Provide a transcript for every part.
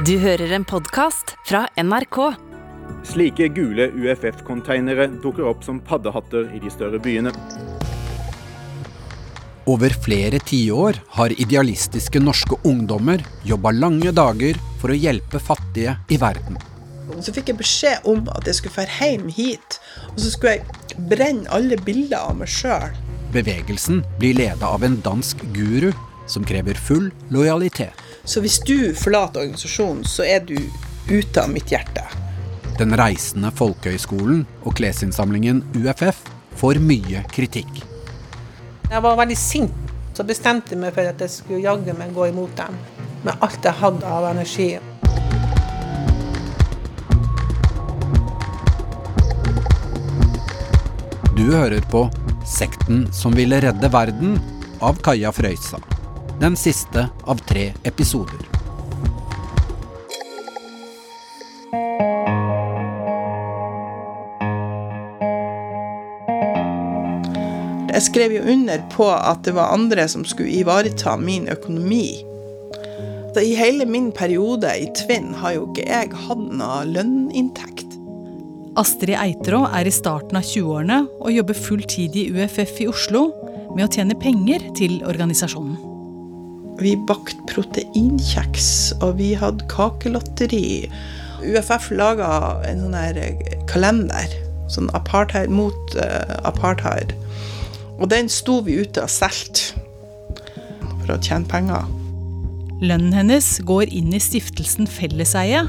Du hører en podkast fra NRK. Slike gule UFF-konteinere dukker opp som paddehatter i de større byene. Over flere tiår har idealistiske norske ungdommer jobba lange dager for å hjelpe fattige i verden. Så fikk jeg beskjed om at jeg skulle dra hjem hit, og så skulle jeg brenne alle bilder av meg sjøl. Bevegelsen blir leda av en dansk guru som krever full lojalitet. Så hvis du forlater organisasjonen, så er du ute av mitt hjerte. Den reisende folkehøyskolen og klesinnsamlingen UFF får mye kritikk. Jeg var veldig sint, så bestemte jeg meg for at jeg skulle jaggu meg gå imot dem. Med alt jeg hadde av energi. Du hører på Sekten som ville redde verden av Kaja Frøysa. Den siste av tre episoder. Jeg skrev jo under på at det var andre som skulle ivareta min økonomi. Så I hele min periode i Tvinn har jo ikke jeg hatt noe lønninntekt. Astrid Eiterå er i starten av 20-årene og jobber full tid i UFF i Oslo med å tjene penger til organisasjonen. Vi bakte proteinkjeks, og vi hadde kakelotteri. UFF laga en sånn her kalender sånn apartheid mot uh, apartheid. Og den sto vi ute og solgte for å tjene penger. Lønnen hennes går inn i stiftelsen Felleseie,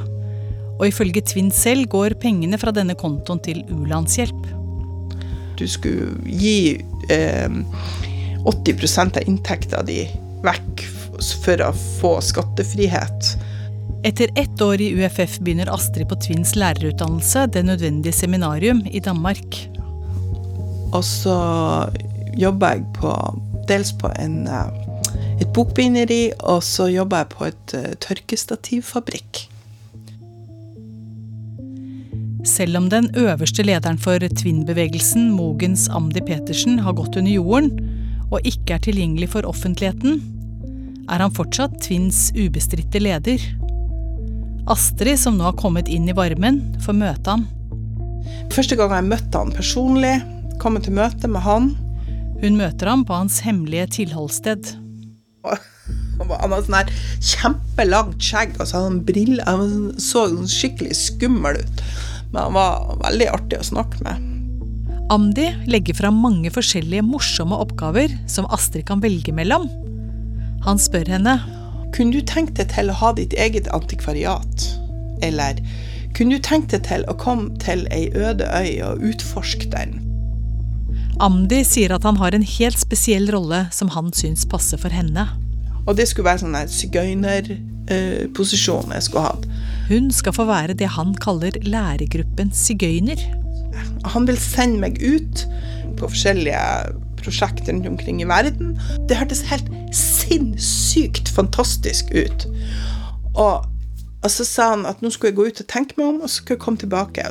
og ifølge Tvinn selv går pengene fra denne kontoen til u-landshjelp. Du skulle gi eh, 80% av inntekta di vekk for å få skattefrihet. Etter ett år i UFF begynner Astrid på Tvinns lærerutdannelse, Det nødvendige seminarium, i Danmark. Og så jobber jeg på dels på en, et bokbinderi, og så jobber jeg på et tørkestativfabrikk. Selv om den øverste lederen for Tvinn-bevegelsen, Mogens Amdi Petersen, har gått under jorden og ikke er tilgjengelig for offentligheten, er han fortsatt Tvinns ubestridte leder. Astrid, som nå har kommet inn i varmen, får møte han. Første gang jeg møtte han personlig, kom til møte med han. Hun møter ham på hans hemmelige tilholdssted. Han hadde sånn her kjempelangt skjegg og så hadde han briller. Han så sånn skikkelig skummel ut. Men han var veldig artig å snakke med. Amdi legger fram mange forskjellige morsomme oppgaver som Astrid kan velge mellom. Han spør henne Kunne du tenkt deg til å ha ditt eget antikvariat? Eller kunne du tenkt deg til å komme til ei øde øy og utforske den? Amdi sier at han har en helt spesiell rolle som han syns passer for henne. Og det skulle være sånn en sigøynerposisjon jeg skulle hatt. Hun skal få være det han kaller læregruppen sigøyner. Han vil sende meg ut på forskjellige prosjekter rundt omkring i verden. Det hørtes helt sinnssykt fantastisk ut. Og, og så sa han at nå skulle jeg gå ut og tenke meg om, og så skulle jeg komme tilbake.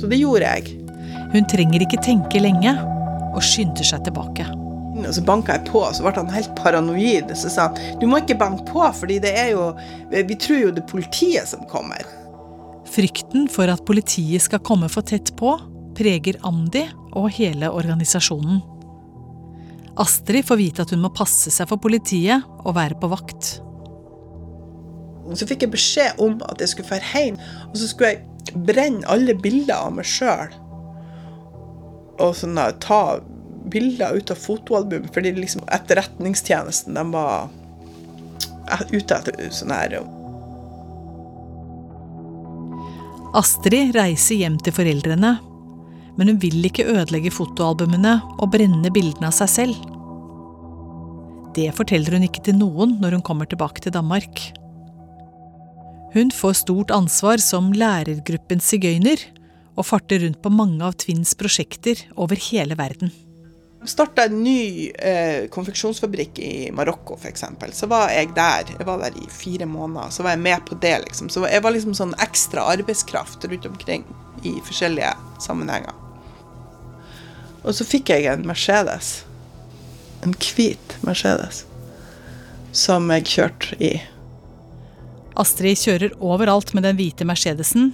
Så det gjorde jeg. Hun trenger ikke tenke lenge, og skynder seg tilbake. Og så banka jeg på, og så ble han helt paranoid. Så sa han du må ikke banke på, jo Vi tror jo det er politiet som kommer. Frykten for at politiet skal komme for tett på, preger Amdi og hele organisasjonen. Astrid får vite at hun må passe seg for politiet og være på vakt. Så fikk jeg beskjed om at jeg skulle dra hjem, og så skulle jeg brenne alle bilder av meg sjøl. Og sånn ta bilder ut av fotoalbum, fordi liksom etterretningstjenesten de var ute etter sånn her. Astrid reiser hjem til foreldrene, men hun vil ikke ødelegge fotoalbumene og brenne bildene av seg selv. Det forteller hun ikke til noen når hun kommer tilbake til Danmark. Hun får stort ansvar som lærergruppens sigøyner, og farter rundt på mange av Twins prosjekter over hele verden. Starta en ny eh, konfeksjonsfabrikk i Marokko, f.eks. Så var jeg der. Jeg var der i fire måneder. Så var jeg med på det, liksom. Så jeg var liksom sånn ekstra arbeidskraft rundt omkring i forskjellige sammenhenger. Og så fikk jeg en Mercedes. En hvit Mercedes. Som jeg kjørte i. Astrid kjører overalt med den hvite Mercedesen,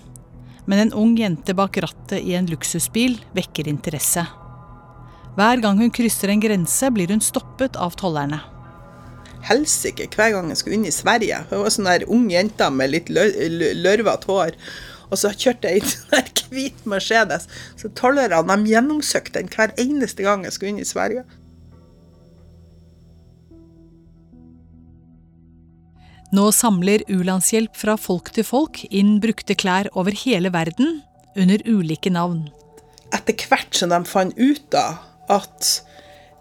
men en ung jente bak rattet i en luksusbil vekker interesse. Hver gang hun krysser en grense, blir hun stoppet av tollerne. Helsike hver gang jeg skulle inn i Sverige. Hun var sånn der ung jente med litt lø- lørvete hår. Og så kjørte jeg inn en hvit Mercedes. Så tollerne de gjennomsøkte den hver eneste gang jeg skulle inn i Sverige. Nå samler U-landshjelp fra folk til folk inn brukte klær over hele verden, under ulike navn. Etter hvert som de fant ut av at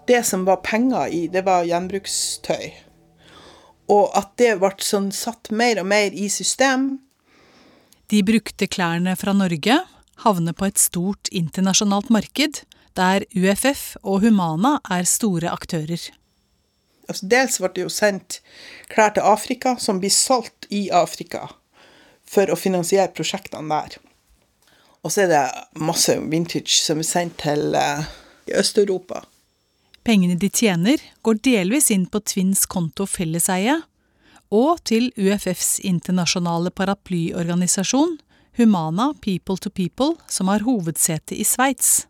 det som var penger i, det var gjenbrukstøy. Og at det ble sånn satt mer og mer i system. De brukte klærne fra Norge havner på et stort internasjonalt marked, der UFF og Humana er store aktører. Altså dels ble det jo sendt klær til Afrika som blir solgt i Afrika for å finansiere prosjektene der. Og så er det masse vintage som er sendt til eh, Øst-Europa. Pengene de tjener, går delvis inn på Twins konto felleseie og til UFFs internasjonale paraplyorganisasjon Humana People to People, som har hovedsete i Sveits.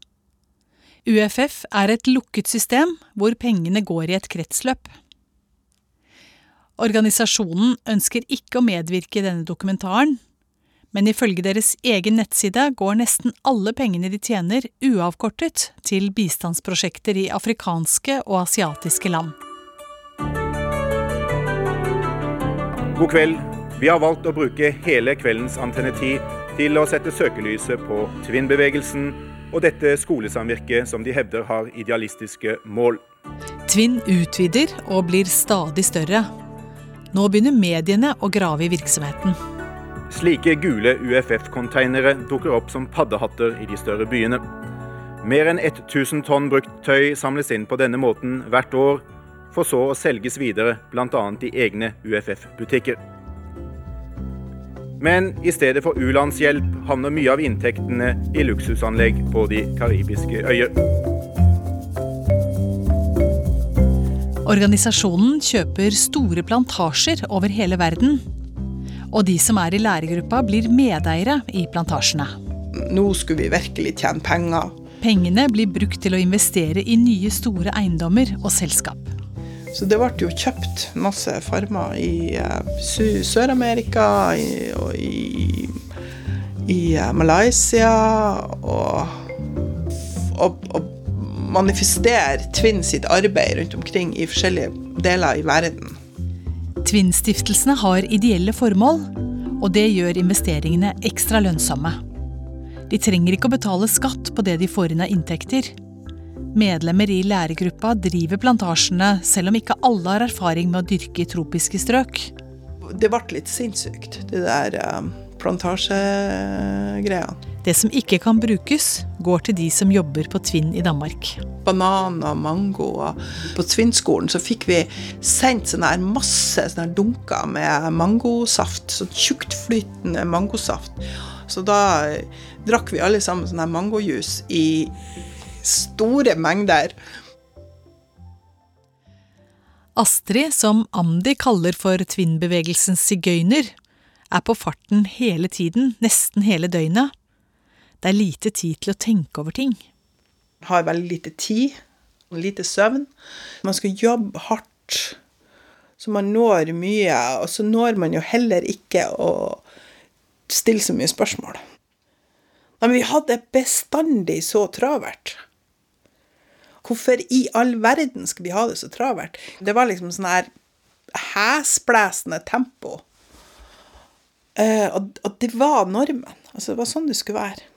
UFF er et lukket system hvor pengene går i et kretsløp. Organisasjonen ønsker ikke å medvirke i denne dokumentaren, men ifølge deres egen nettside går nesten alle pengene de tjener uavkortet til bistandsprosjekter i afrikanske og asiatiske land. God kveld. Vi har valgt å bruke hele kveldens antennetid til å sette søkelyset på Tvinn-bevegelsen og dette skolesamvirket som de hevder har idealistiske mål. Tvinn utvider og blir stadig større. Nå begynner mediene å grave i virksomheten. Slike gule UFF-konteinere dukker opp som paddehatter i de større byene. Mer enn 1000 tonn brukt tøy samles inn på denne måten hvert år, for så å selges videre bl.a. i egne UFF-butikker. Men i stedet for u-landshjelp havner mye av inntektene i luksusanlegg på de karibiske øyer. Organisasjonen kjøper store plantasjer over hele verden. Og de som er i læregruppa, blir medeiere i plantasjene. Nå skulle vi virkelig tjene penger. Pengene blir brukt til å investere i nye store eiendommer og selskap. Så det ble jo kjøpt masse farmer i eh, Sør-Amerika og i, i eh, Malaysia. Og, og, og manifestere Tvinn sitt arbeid rundt omkring i forskjellige deler i verden. Tvinn-stiftelsene har ideelle formål, og det gjør investeringene ekstra lønnsomme. De trenger ikke å betale skatt på det de får inn av inntekter. Medlemmer i læregruppa driver plantasjene, selv om ikke alle har erfaring med å dyrke i tropiske strøk. Det ble litt sinnssykt, de der plantasjegreia. plantasjegreiene. Det som ikke kan brukes, går til de som jobber på Tvinn i Danmark. Bananer, mango. På Tvinn-skolen så fikk vi sendt sånne her masse sånne her dunker med mangosaft. Sånn tjuktflytende mangosaft. Så da eh, drakk vi alle sammen sånn her mangojus i store mengder. Astrid, som Amdi kaller for Tvinn-bevegelsens sigøyner, er på farten hele tiden, nesten hele døgnet. Det er lite tid til å tenke over ting. Har veldig lite tid, lite søvn. Man skal jobbe hardt, så man når mye. Og så når man jo heller ikke å stille så mye spørsmål. Men vi hadde bestandig så travelt. Hvorfor i all verden skal vi ha det så travelt? Det var liksom sånn her hesblesende tempo. Eh, og, og det var normen. Altså, det var sånn det skulle være.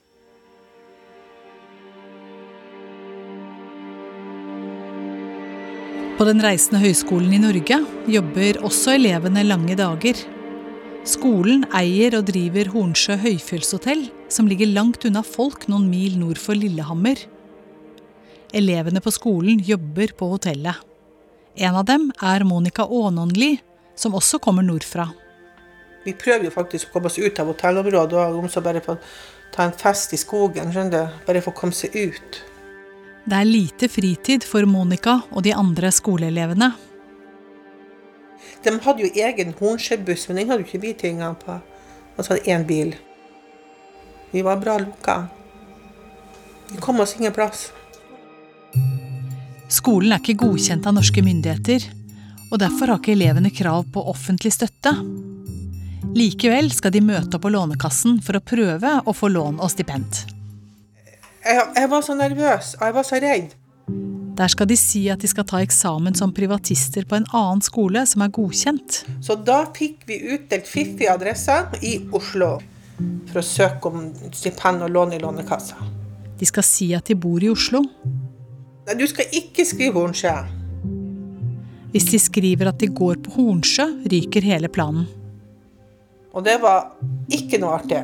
På Den reisende høyskolen i Norge jobber også elevene lange dager. Skolen eier og driver Hornsjø høyfjellshotell, som ligger langt unna folk noen mil nord for Lillehammer. Elevene på skolen jobber på hotellet. En av dem er Monica Aanonli, som også kommer nordfra. Vi prøver jo faktisk å komme oss ut av hotellområdet og om så bare få ta en fest i skogen. skjønner du? Bare få komme seg ut. Det er lite fritid for Monica og de andre skoleelevene. De hadde jo egen Hornsjøbuss, men den hadde jo ikke vi tingene på. Og så hadde én bil. Vi var bra lukka. Vi kom oss ingen plass. Skolen er ikke godkjent av norske myndigheter, og derfor har ikke elevene krav på offentlig støtte. Likevel skal de møte opp på Lånekassen for å prøve å få lån og stipend. Jeg, jeg var så nervøs, og jeg var så redd. Der skal de si at de skal ta eksamen som privatister på en annen skole som er godkjent. Så da fikk vi utdelt fiffige adresser i Oslo for å søke om stipend og lån i Lånekassa. De skal si at de bor i Oslo. Du skal ikke skrive Hornsjø. Hvis de skriver at de går på Hornsjø, ryker hele planen. Og det var ikke noe artig.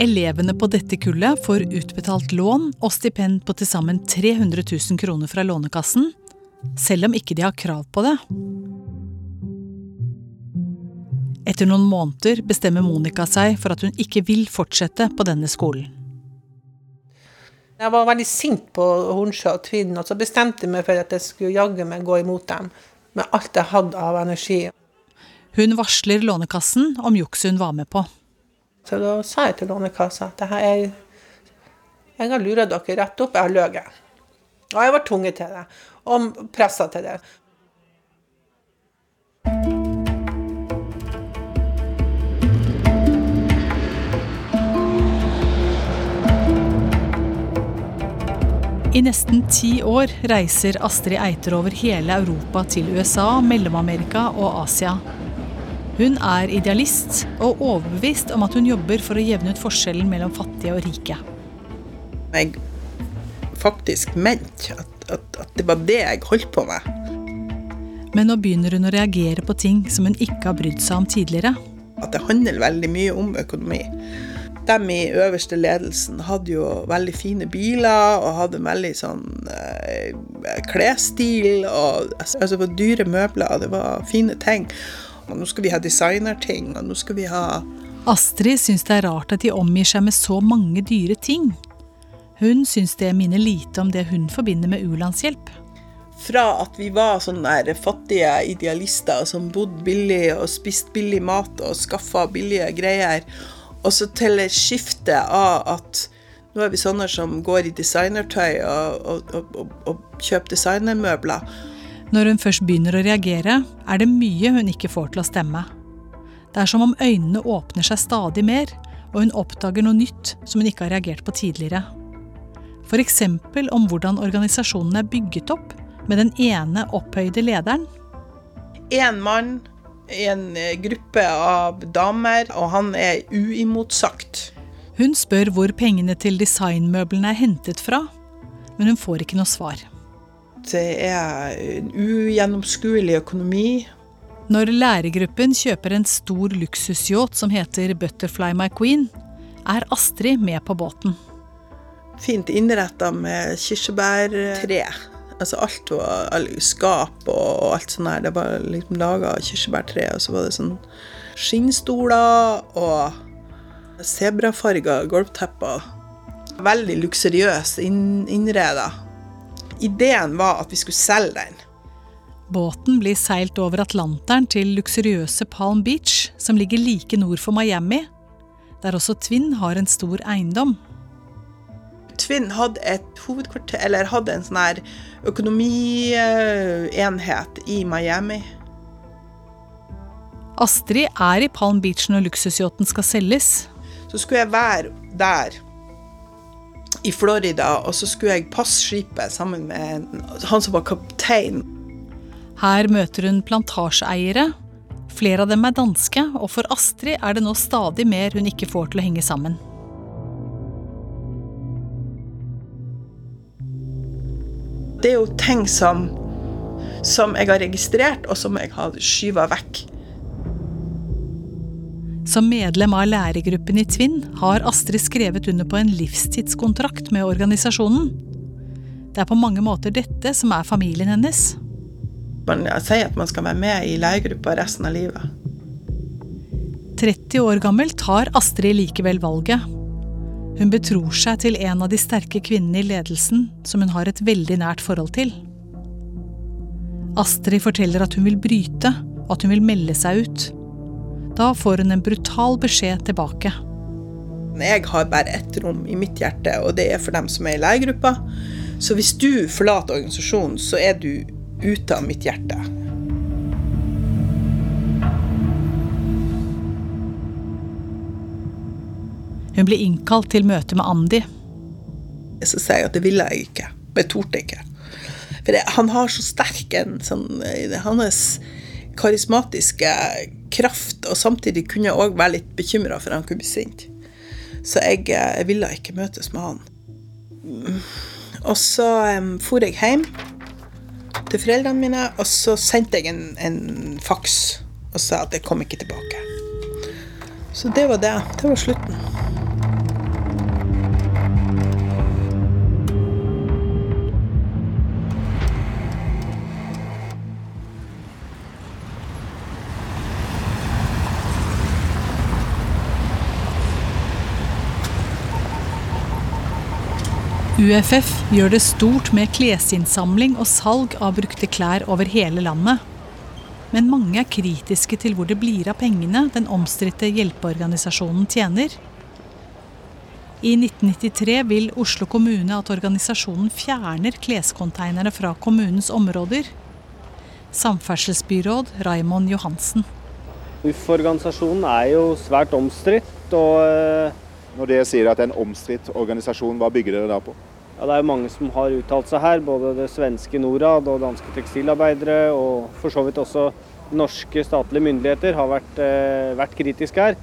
Elevene på dette kullet får utbetalt lån og stipend på til sammen 300 000 kroner fra Lånekassen, selv om ikke de har krav på det. Etter noen måneder bestemmer Monica seg for at hun ikke vil fortsette på denne skolen. Jeg var veldig sint på Hornsjø og Tvinn, og så bestemte jeg meg for at jeg skulle jaggu meg gå imot dem med alt jeg hadde av energi. Hun varsler Lånekassen om jukset hun var med på. Så da sa jeg til Lånekassa at er, jeg har lura dere rett opp, jeg har løyet. Og jeg var tvunget til det, og pressa til det. I nesten ti år reiser Astrid Eiter over hele Europa til USA, Mellom-Amerika og Asia. Hun er idealist og overbevist om at hun jobber for å jevne ut forskjellen mellom fattige og rike. Jeg faktisk mente at, at, at det var det jeg holdt på med. Men nå begynner hun å reagere på ting som hun ikke har brydd seg om tidligere. At det handler veldig mye om økonomi. De i øverste ledelsen hadde jo veldig fine biler og hadde veldig sånn eh, klesstil. og altså, Det var dyre møbler, og det var fine ting. Og nå skal vi ha designerting, og nå skal vi ha Astrid syns det er rart at de omgir seg med så mange dyre ting. Hun syns det minner lite om det hun forbinder med u-landshjelp. Fra at vi var sånne fattige idealister som bodde billig og spiste billig mat og skaffa billige greier, og så til skiftet av at nå er vi sånne som går i designertøy og, og, og, og, kjøper designermøbler. Når hun først begynner å reagere, er det mye hun ikke får til å stemme. Det er som om øynene åpner seg stadig mer, og hun oppdager noe nytt som hun ikke har reagert på tidligere. F.eks. om hvordan organisasjonen er bygget opp, med den ene opphøyde lederen. Én mann en eh, gruppe av damer, og han er uimotsagt. Hun spør hvor pengene til designmøblene er hentet fra, men hun får ikke noe svar. Det er en ugjennomskuelig økonomi. Når lærergruppen kjøper en stor luksusyacht som heter Butterfly My Queen, er Astrid med på båten. Fint innretta med kirsebærtre. Altså alt var all- skap og alt sånt her. Det var liksom laga av kirsebærtre, og så var det sånn skinnstoler og sebrafarga gulvtepper. Veldig luksuriøst inn, innreda. Ideen var at vi skulle selge den. Båten blir seilt over Atlanteren til luksuriøse Palm Beach, som ligger like nord for Miami, der også Twin har en stor eiendom. Tvinn hadde et hovedkvarter, eller hadde en sånn her økonomienhet i Miami. Astrid er i Palm Beach når luksusyachten skal selges. Så skulle jeg være der i Florida, og så skulle jeg passe skipet sammen med han som var kaptein. Her møter hun plantasjeeiere. Flere av dem er danske, og for Astrid er det nå stadig mer hun ikke får til å henge sammen. Det er jo ting som, som jeg har registrert, og som jeg har skyva vekk. Som medlem av lærergruppen i Tvinn har Astrid skrevet under på en livstidskontrakt med organisasjonen. Det er på mange måter dette som er familien hennes. Man sier at man skal være med i lærergruppa resten av livet. 30 år gammel tar Astrid likevel valget. Hun betror seg til en av de sterke kvinnene i ledelsen som hun har et veldig nært forhold til. Astrid forteller at hun vil bryte, og at hun vil melde seg ut. Da får hun en brutal beskjed tilbake. Jeg har bare ett rom i mitt hjerte, og det er for dem som er i leiegruppa. Så hvis du forlater organisasjonen, så er du ute av mitt hjerte. Hun blir innkalt til møte med Andi. Så sier jeg at det ville jeg ikke. Men jeg torde ikke. For det, han har så sterk en sånn Hans karismatiske kraft, og samtidig kunne jeg òg være litt bekymra for han kunne bli sint. Så jeg, jeg ville ikke møtes med han. Og så um, for jeg hjem til foreldrene mine, og så sendte jeg en, en faks og sa at jeg kom ikke tilbake. Så det var det. Det var slutten. UFF gjør det stort med klesinnsamling og salg av brukte klær over hele landet. Men mange er kritiske til hvor det blir av pengene den omstridte hjelpeorganisasjonen tjener. I 1993 vil Oslo kommune at organisasjonen fjerner klescontainerne fra kommunens områder. Samferdselsbyråd Raimond Johansen. UFF-organisasjonen er jo svært omstridt. og eh, Når dere sier at det er en omstridt organisasjon, hva bygger dere da på? ja, Det er jo mange som har uttalt seg her. Både det svenske Norad og danske tekstilarbeidere, og for så vidt også norske statlige myndigheter har vært, eh, vært kritiske her.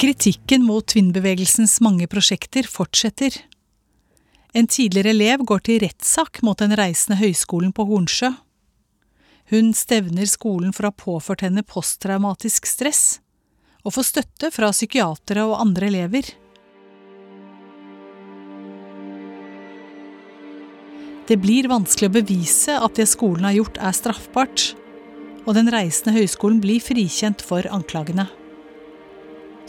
Kritikken mot Tvinn-bevegelsens mange prosjekter fortsetter. En tidligere elev går til rettssak mot den reisende høyskolen på Hornsjø. Hun stevner skolen for å ha påført henne posttraumatisk stress, og får støtte fra psykiatere og andre elever. Det blir vanskelig å bevise at det skolen har gjort er straffbart, og den reisende høyskolen blir frikjent for anklagene.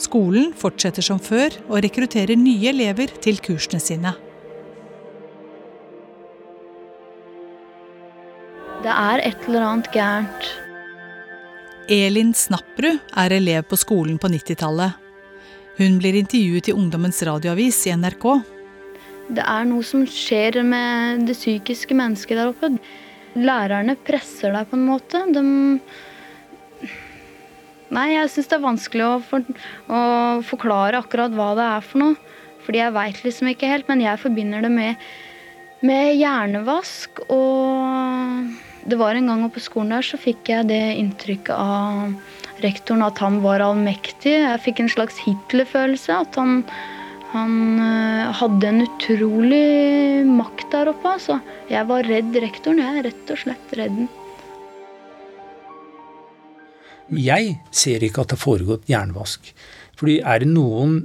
Skolen fortsetter som før og rekrutterer nye elever til kursene sine. Det er et eller annet gærent. Elin Snapperud er elev på skolen på 90-tallet. Hun blir intervjuet i Ungdommens radioavis i NRK. Det er noe som skjer med det psykiske mennesket der oppe. Lærerne presser deg på en måte. De Nei, jeg syns det er vanskelig å, for, å, forklare akkurat hva det er for noe. Fordi jeg veit liksom ikke helt, men jeg forbinder det med, med hjernevask. Og det var en gang oppe på skolen der så fikk jeg det inntrykket av rektoren at han var allmektig. Jeg fikk en slags Hitler-følelse. At han, han øh, hadde en utrolig makt der oppe. Altså. Jeg var redd rektoren. Jeg er rett og slett redd den. Jeg ser ikke at det har foregått jernvask. Fordi er det noen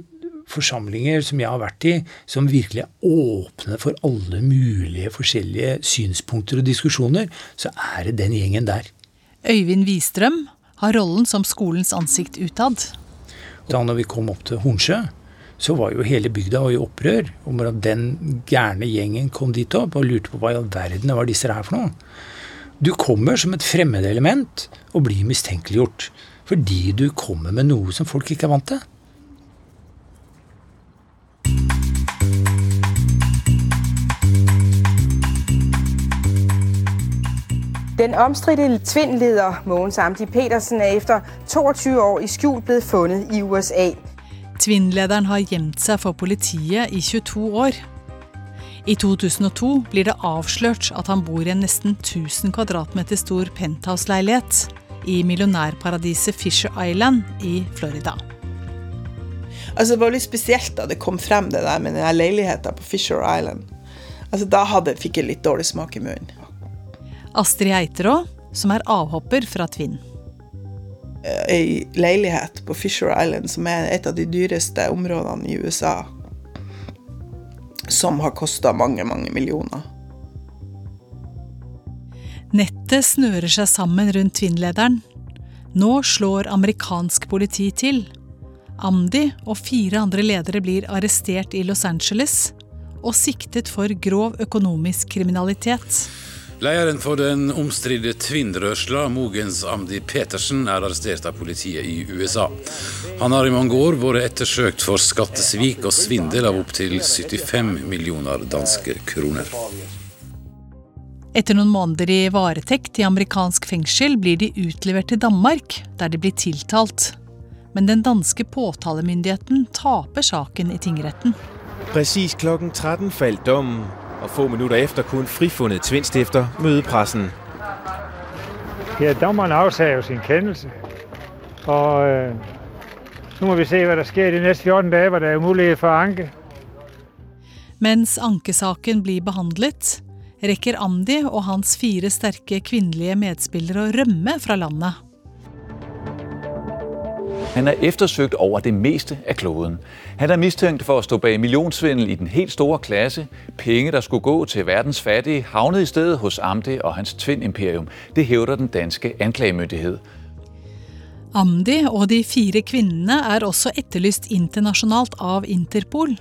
forsamlinger som jeg har vært i, som virkelig er åpne for alle mulige forskjellige synspunkter og diskusjoner, så er det den gjengen der. Øyvind Wistrøm har rollen som skolens ansikt utad. Da når vi kom opp til Hornsjø, så var jo hele bygda i opprør om at den gærne gjengen kom dit opp og lurte på hva i all verden var disse her for noe. Du kommer som et fremmedelement og blir mistenkeliggjort fordi du kommer med noe som folk ikke er vant til. Den omstridte Tvindleder Mogens Amdi Petersen er efter 22 år i skjul blevet fundet i USA. Tvinn-lederen har gjemt seg for politiet i 22 år. I 2002 blir det avslørt at han bor i en nesten 1000 kvadratmeter stor penthouse-leilighet i millionærparadiset Fisher Island i Florida. Altså, det var litt spesielt da det kom frem det der med den leiligheten på Fisher Island. Altså, da hadde, fikk jeg litt dårlig smak i munnen. Astrid Eiterå, som er avhopper fra Tvinn. Ei leilighet på Fisher Island, som er et av de dyreste områdene i USA, som har kosta mange, mange millioner. Nettet snører seg sammen rundt Tvinn-lederen. Nå slår amerikansk politi til. Amdi og fire andre ledere blir arrestert i Los Angeles, og siktet for grov økonomisk kriminalitet. Lederen for den omstridte tvinnrørsla, Mogens Amdi Petersen, er arrestert av politiet i USA. Han har i mange år vært ettersøkt for skattesvik og svindel av opptil 75 millioner danske kroner. Etter noen måneder i varetekt i amerikansk fengsel blir de utlevert til Danmark, der de blir tiltalt. Men den danske påtalemyndigheten taper saken i tingretten. Presis klokken 13 falt dommen, og få minutter efter kunne frifundet Tvindstifter møde pressen. Ja, dommeren afsagde jo sin kendelse. Og øh, nu må vi se, hvad der sker de næste 14 dage, hvor der er mulighed for anke. Mens ankesaken blir behandlet, rekker Amdi og hans fire sterke kvinnelige medspillere å rømme fra landet. Han er eftersøgt over det meste af kloden. Han er mistænkt for at stå bag millionsvindel i den helt store klasse. Penge, der skulle gå til verdens fattige, havnede i stedet hos Amdi og hans Tvind-imperium. Det hævder den danske anklagemyndighed. Amdi og de fire kvinnene er også etterlyst internasjonalt av Interpol.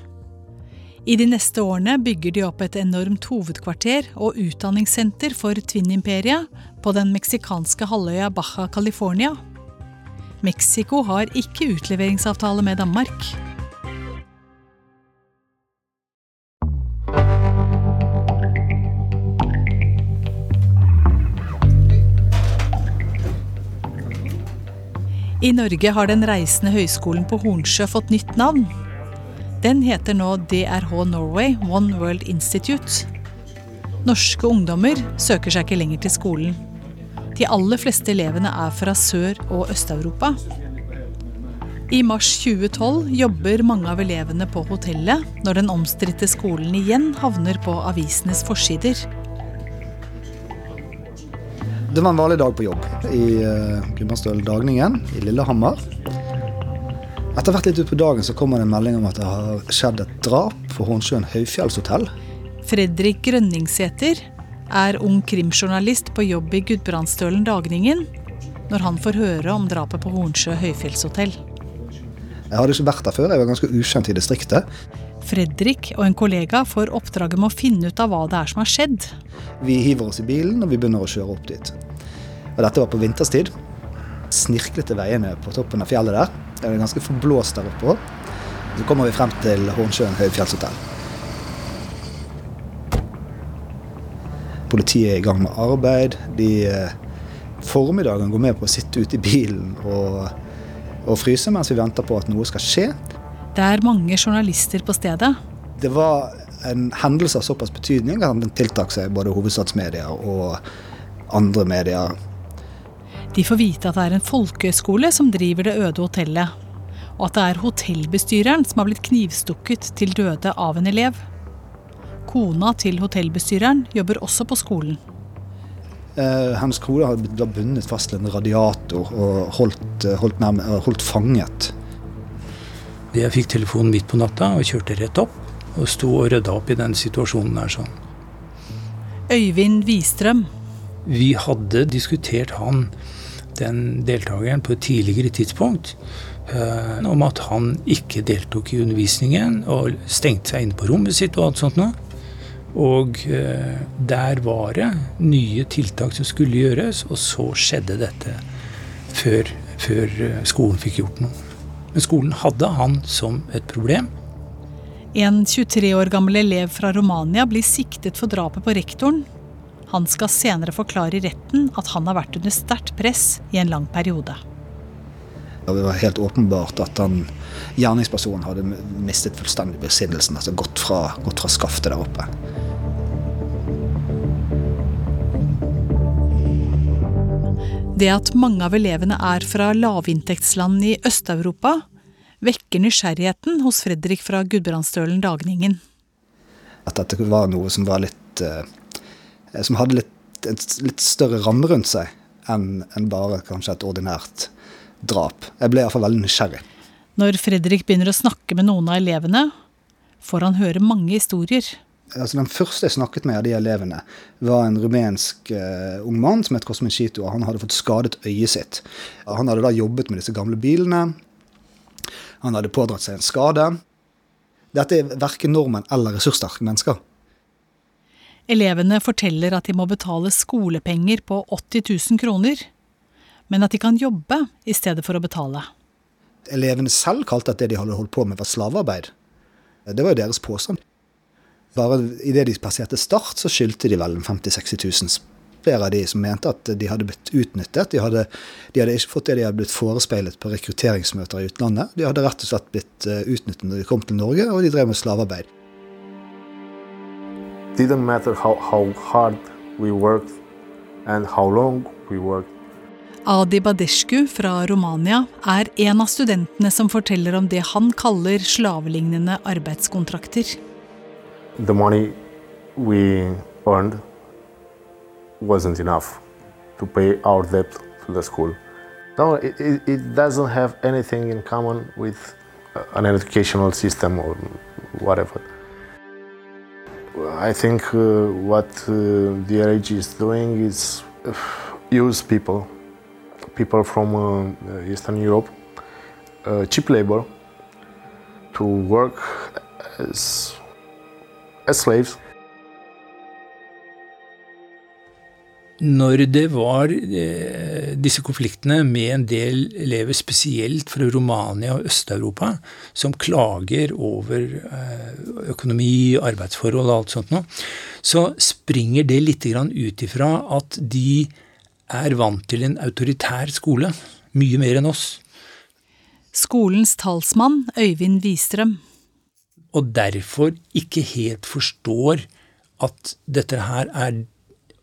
I de neste årene bygger de opp et enormt hovedkvarter og utdanningssenter for Twin-imperiet på den meksikanske halvøya Baja California. Mexico har ikke utleveringsavtale med Danmark. I Norge har den reisende høyskolen på Hornsjø fått nytt navn. Den heter nå DRH Norway One World Institute. Norske ungdommer søker seg ikke lenger til skolen. De aller fleste elevene er fra Sør- og Øst-Europa. I mars 2012 jobber mange av elevene på hotellet når den omstridte skolen igjen havner på avisenes forsider. Det var en vanlig dag på jobb i uh, Gudbrandsdøl Dagningen i Lillehammer. Etter hvert litt utpå dagen så kommer det en melding om at det har skjedd et drap på Hornsjøen høyfjellshotell. Fredrik Grønningsæter er ung krimjournalist på jobb i Gudbrandsdølen Dagningen når han får høre om drapet på Hornsjø høyfjellshotell. Jeg hadde ikke vært der før, jeg var ganske ukjent i distriktet. Fredrik og en kollega får oppdraget med å finne ut av hva det er som har skjedd. Vi hiver oss i bilen og vi begynner å kjøre opp dit. Og dette var på vinterstid. Snirklete veiene på toppen av fjellet der. Det er ganske forblåst der oppe. Så kommer vi frem til Hornsjøen høyfjellshotell. Politiet er i gang med arbeid. De eh, formiddagen går med på å sitte ute i bilen og, og fryse mens vi venter på at noe skal skje. Det er mange journalister på stedet. Det var en hendelse av såpass betydning at den tiltrakk seg både hovedstadsmedia og andre medier. De får vite at det er en folkehøyskole som driver det øde hotellet, og at det er hotellbestyreren som har blitt knivstukket til døde av en elev. Kona til hotellbestyreren jobber også på skolen. Eh, hennes kone har blitt bundet fast til en radiator og holdt, eh, holdt, nærme, eh, holdt fanget. Jeg fikk telefonen midt på natta og kjørte rett opp. Og sto og rydda opp i den situasjonen der sånn. Øyvind Wistrøm. Vi hadde diskutert han, den deltakeren, på et tidligere tidspunkt. Eh, om at han ikke deltok i undervisningen og stengte seg inne på rommet sitt og alt sånt noe. Og uh, der var det nye tiltak som skulle gjøres, og så skjedde dette før, før skolen fikk gjort noe. Men skolen hadde han som et problem. En 23 år gammel elev fra Romania blir siktet for drapet på rektoren. Han skal senere forklare i retten at han har vært under sterkt press i en lang periode. Det var helt åpenbart at han, gjerningspersonen hadde mistet fullstendig besinnelsen. Altså gått fra, gått fra skaftet der oppe. Det at mange av elevene er fra lavinntektsland i Øst-Europa, vekker nysgjerrigheten hos Fredrik fra Gudbrandsdølen Dagningen. At dette var noe som var litt eh, Som hadde litt, et litt større ramme rundt seg enn en bare kanskje et ordinært drap. Jeg ble iallfall veldig nysgjerrig. Når Fredrik begynner å snakke med noen av elevene, får han høre mange historier. Altså, den første jeg snakket med av de elevene, var en rumensk uh, ung mann som het Cosmin Chito. Han hadde fått skadet øyet sitt. Han hadde da jobbet med disse gamle bilene. Han hadde pådratt seg en skade. Dette er verken nordmenn eller ressurssterke mennesker. Elevene forteller at de må betale skolepenger på 80 000 kroner, men at de kan jobbe i stedet for å betale. Elevene selv kalte at det de hadde holdt på med, var slavearbeid. Det var jo deres påstand. Bare idet de passerte Start, så skyldte de vel 50 000-60 000. Flere av de som mente at de hadde blitt utnyttet. De hadde, de hadde ikke fått det de hadde blitt forespeilet på rekrutteringsmøter i utlandet. De hadde rett og slett blitt eh, utnyttet når de kom til Norge, og de drev med slavearbeid. didn't matter how, how hard we worked and how long we. Adi Badescu fra Romania er en av studentene som forteller om det han kaller slavelignende arbeidskontrakter. The money we earned wasn't enough to pay our debt to the school. No, it, it, doesn't have anything in common with uh, an educational system or whatever. I think uh, what uh, the RAG is doing is uh, use people, people from uh, Eastern Europe, uh, cheap labor, to work as, as slaves. Når det var eh, disse konfliktene med en del elever, spesielt fra Romania og Øst-Europa, som klager over eh, økonomi, arbeidsforhold og alt sånt noe, så springer det litt ut ifra at de er vant til en autoritær skole. Mye mer enn oss. Skolens talsmann Øyvind Wistrøm. Og derfor ikke helt forstår at dette her er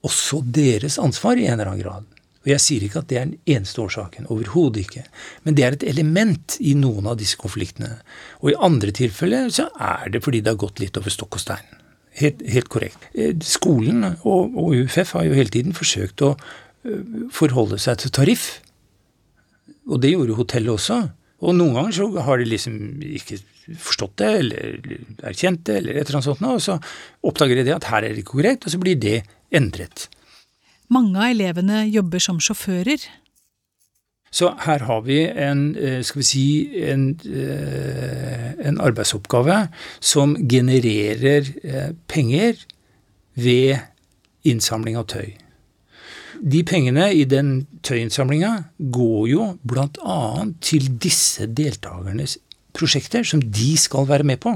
også deres ansvar i en eller annen grad. Og jeg sier ikke at det er den eneste årsaken, overhodet ikke. Men det er et element i noen av disse konfliktene. Og i andre tilfeller så er det fordi det har gått litt over stokk og stein. Helt, helt korrekt. Eh, skolen og, og, UFF har jo hele tiden forsøkt å eh, forholde seg til tariff. Og det gjorde hotellet også. Og noen ganger så har de liksom ikke forstått det, eller erkjent det, eller et eller annet sånt, og så oppdager de det at her er det ikke korrekt, og så blir det endret. Mange av elevene jobber som sjåfører. Så her har vi en, skal vi si, en, en arbeidsoppgave som genererer penger ved innsamling av tøy. De pengene i den tøyinnsamlinga går jo bl.a. til disse deltakernes prosjekter som de skal være med på.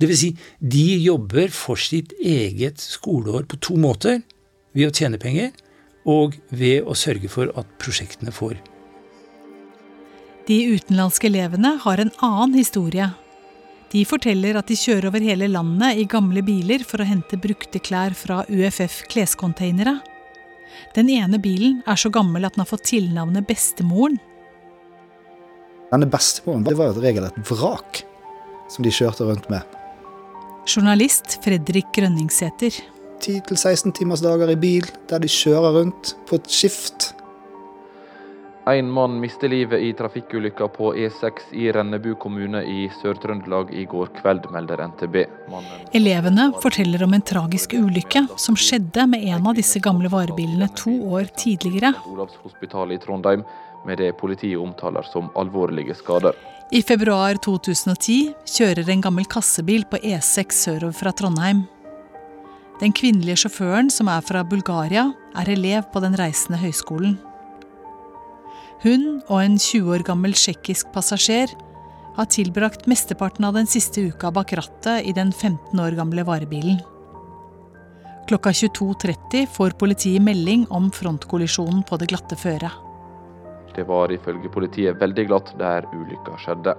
Dvs. Si, de jobber for sitt eget skoleår på to måter. Ved å tjene penger og ved å sørge for at prosjektene får. De utenlandske elevene har en annen historie. De forteller at de kjører over hele landet i gamle biler for å hente brukte klær fra UFF klescontainere. Den ene bilen er så gammel at den har fått tilnavnet Bestemoren. Denne bestemoren det var regel et regelrett vrak som de kjørte rundt med. Journalist Fredrik Grønningsæter. 10-16 timers dager i bil der de kjører rundt på et skift. En mann mister livet i trafikkulykka på E6 i Rennebu kommune i Sør-Trøndelag i går kveld, melder NTB. Mannen Elevene forteller om en tragisk ulykke som skjedde med en av disse gamle varebilene to år tidligere. Olavs hospital i Trondheim, med det politiet omtaler som alvorlige skader. I februar 2010 kjører en gammel kassebil på E6 sørover fra Trondheim. Den kvinnelige sjåføren, som er fra Bulgaria, er elev på den reisende høyskolen. Hun og en 20 år gammel tsjekkisk passasjer har tilbrakt mesteparten av den siste uka bak rattet i den 15 år gamle varebilen. Klokka 22.30 får politiet melding om frontkollisjonen på det glatte føret. Det var ifølge politiet veldig glatt der ulykka skjedde.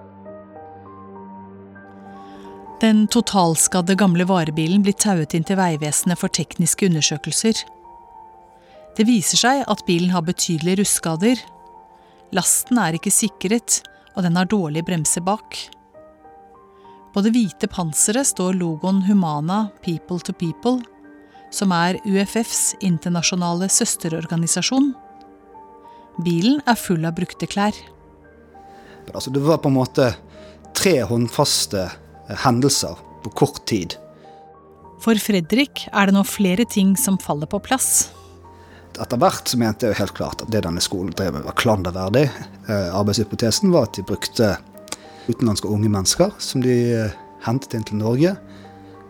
Den totalskadde gamle varebilen blir tauet inn til Vegvesenet for tekniske undersøkelser. Det viser seg at bilen har betydelige rustskader. Lasten er ikke sikret, og den har dårlige bremser bak. På det hvite panseret står logoen Humana People to People, som er UFFs internasjonale søsterorganisasjon. Bilen er full av brukte klær. Altså, det var på en måte tre håndfaste hendelser på kort tid. For Fredrik er det nå flere ting som faller på plass. Etter hvert så mente jeg jo helt klart at det denne skolen drev med, var klanderverdig. Arbeidshypotesen var at de brukte utenlandske unge mennesker som de hentet inn til Norge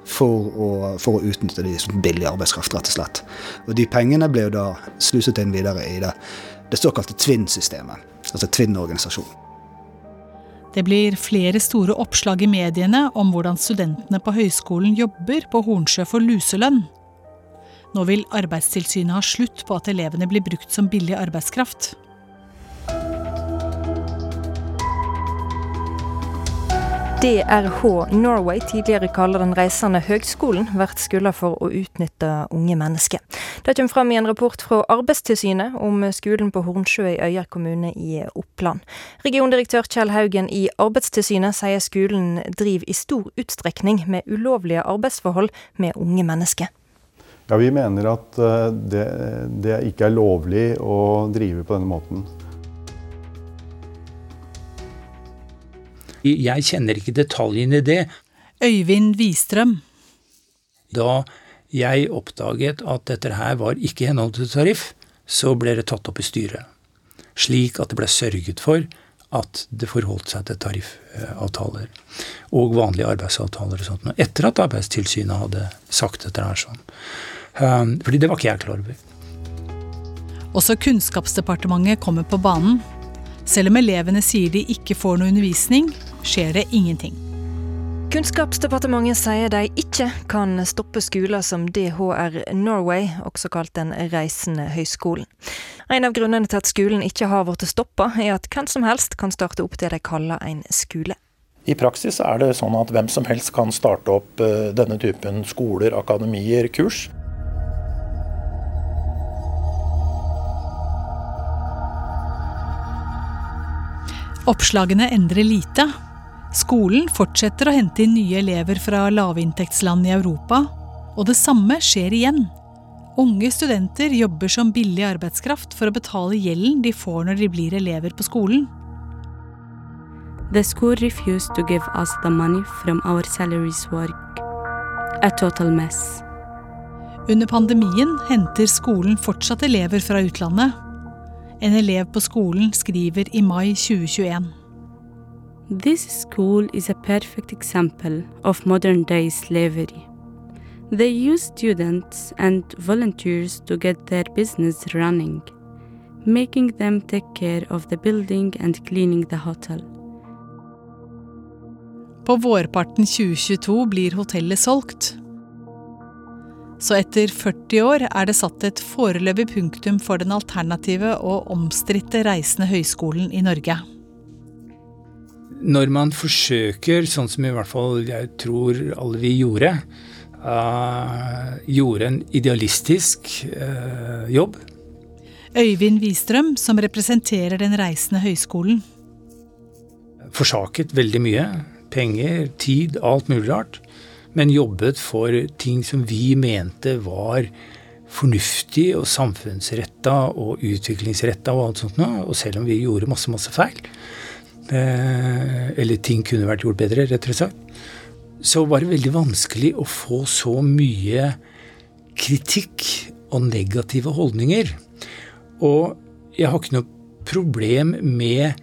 for å, for å utnytte de som billig arbeidskraft, rett og slett. Og de pengene ble jo da sluset inn videre i det, det såkalte Tvinn-systemet, altså Tvinn-organisasjonen. Det blir flere store oppslag i mediene om hvordan studentene på høyskolen jobber på Hornsjø for luselønn. Nå vil Arbeidstilsynet ha slutt på at elevene blir brukt som billig arbeidskraft. DRH Norway, tidligere kaller Den reisende høgskolen, vært skylda for å utnytte unge mennesker. Det kommer fram i en rapport fra Arbeidstilsynet om skolen på Hornsjø i Øyer kommune i Oppland. Regiondirektør Kjell Haugen i Arbeidstilsynet sier skolen driver i stor utstrekning med ulovlige arbeidsforhold med unge mennesker. Ja, Vi mener at eh, det, det ikke er lovlig å drive på denne måten. Jeg kjenner ikke detaljene i det. Øyvind Wistrøm. Da jeg oppdaget at dette her var ikke i henhold til tariff, så ble det tatt opp i styret. Slik at det ble sørget for at det forholdt seg til tariffavtaler og vanlige arbeidsavtaler og sånt. Etter at Arbeidstilsynet hadde sagt dette her sånn. Um, fordi det var ikke jeg klar over. Også Kunnskapsdepartementet kommer på banen. Selv om elevene sier de ikke får noe undervisning, skjer det ingenting. Kunnskapsdepartementet sier de ikke kan stoppe skoler som DHR Norway, også kalt Den reisende høyskolen. En av grunnene til at skolen ikke har blitt stoppa, er at hvem som helst kan starte opp det de kaller en skole. I praksis er det sånn at hvem som helst kan starte opp eh, denne typen skoler, akademier, kurs. Oppslagene endrer lite. Skolen fortsetter å hente inn nye elever fra lavinntektsland i Europa, og det samme skjer igjen. Unge studenter jobber som billig arbeidskraft for å betale gjelden de får når de blir elever på skolen. The school refused to give us the money from our salaries work. A total mess. Under pandemien henter skolen fortsatt elever fra utlandet. En elev på skolen skriver i mai 2021. This school is a perfect example of modern day slavery. They use students and volunteers to get their business running, making them take care of the building and cleaning the hotel. På vårparten 2022 blir hotellet solgt. Så etter 40 år er det satt et foreløpig punktum for den alternative og omstridte Reisende høyskolen i Norge. Når man forsøker, sånn som i hvert fall jeg tror alle vi gjorde, uh, gjorde en idealistisk uh, jobb Øyvind Wistrøm, som representerer Den reisende høyskolen. Forsaket veldig mye. Penger, tid, alt mulig rart men jobbet for ting som vi mente var fornuftig og samfunnsretta og utviklingsretta og alt sånt noe. Og selv om vi gjorde masse, masse feil, eller ting kunne vært gjort bedre, rett og slett, så var det veldig vanskelig å få så mye kritikk og negative holdninger. Og jeg har ikke noe problem med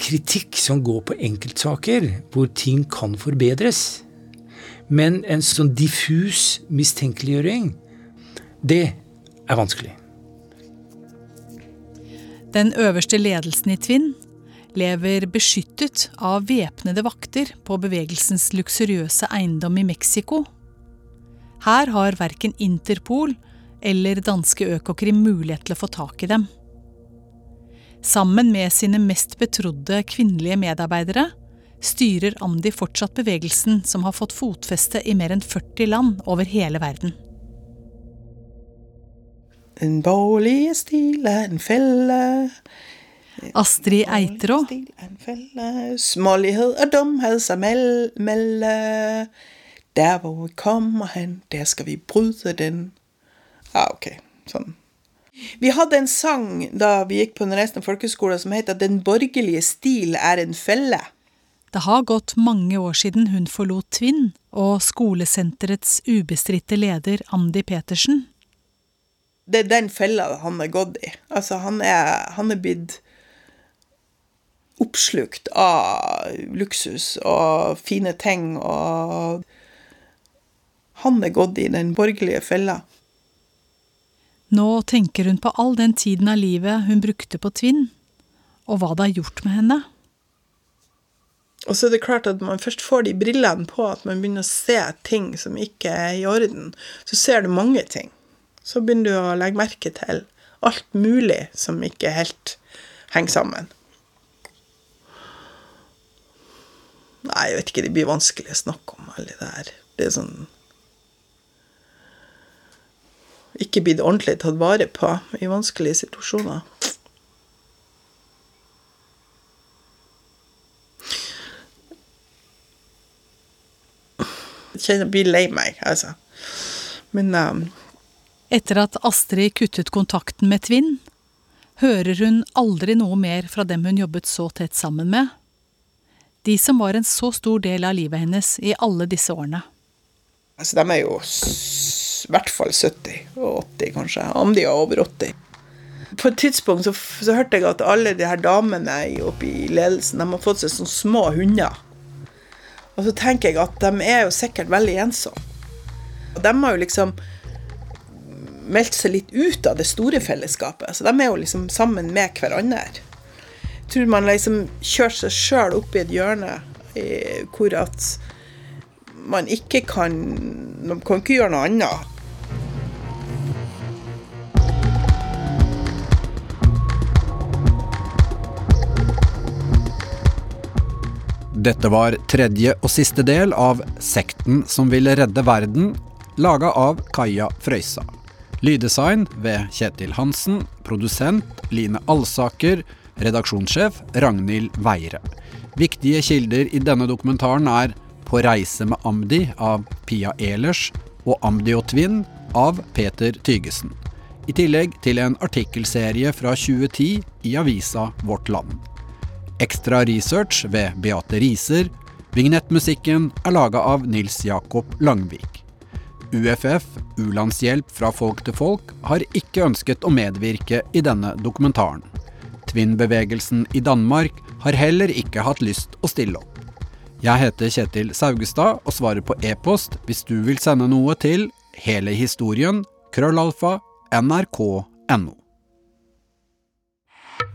kritikk som går på enkeltsaker, hvor ting kan forbedres. Men en sånn diffus mistenkeliggjøring, det er vanskelig. Den øverste ledelsen i Tvinn lever beskyttet av væpnede vakter på bevegelsens luksuriøse eiendom i Mexico. Her har verken Interpol eller danske Økokrim mulighet til å få tak i dem. Sammen med sine mest betrodde kvinnelige medarbeidere styrer Amdi fortsatt bevegelsen som har fått fotfeste i mer enn 40 land over hele verden. Den borgerlige stil er en felle. Astrid Eitrå. Smålighet og dumhet seg melde. Der hvor vi kommer hen, der skal vi bryte den. Ja, ok. Sånn. Vi hadde en sang da vi gikk på Den reisende folkeskole som heter 'Den borgerlige stil er en felle'. Det har gått mange år siden hun forlot Tvinn og skolesenterets ubestridte leder Andi Petersen. Det er den fella han er gått i. Altså, han er, han er blitt oppslukt av luksus og fine ting, og han er gått i den borgerlige fella. Nå tenker hun på all den tiden av livet hun brukte på Tvinn, og hva det har gjort med henne. Og så er det klart at man først får de brillene på, at man begynner å se ting som ikke er i orden, så ser du mange ting. Så begynner du å legge merke til alt mulig som ikke helt henger sammen. Nei, jeg vet ikke, det blir vanskelig å snakke om alle det her. Det er sånn Ikke blitt ordentlig tatt vare på i vanskelige situasjoner. Jeg kjenner blir lei meg, altså. Men um, Etter at Astrid kuttet kontakten med Tvinn, hører hun aldri noe mer fra dem hun jobbet så tett sammen med. De som var en så stor del av livet hennes i alle disse årene. altså, de er jo i hvert fall 70 og 80, kanskje. Om de er over 80. På et tidspunkt så, så hørte jeg at alle de her damene oppe i ledelsen de har fått seg sånne små hunder. Og så tenker jeg at de er jo sikkert veldig ensomme. Og de har jo liksom meldt seg litt ut av det store fellesskapet. Så de er jo liksom sammen med hverandre. Tror man liksom kjører seg sjøl opp i et hjørne hvor at man ikke kan Man kan ikke gjøre noe annet. Dette var tredje og siste del av Sekten som ville redde verden, laga av Kaja Frøysa. Lyddesign ved Kjetil Hansen, produsent Line Alsaker, redaksjonssjef Ragnhild Veire. Viktige kilder i denne dokumentaren er På reise med Amdi av Pia Ehlers og Amdi og Tvinn av Peter Tygesen. I tillegg til en artikkelserie fra 2010 i avisa Vårt Land. Ekstra research ved Beate Riser. Vignettmusikken er laga av Nils Jakob Langvik. UFF, U-landshjelp fra folk til folk, har ikke ønsket å medvirke i denne dokumentaren. Tvinn-bevegelsen i Danmark har heller ikke hatt lyst å stille opp. Jeg heter Kjetil Saugestad og svarer på e-post hvis du vil sende noe til hele historien krøllalfa nrk.no.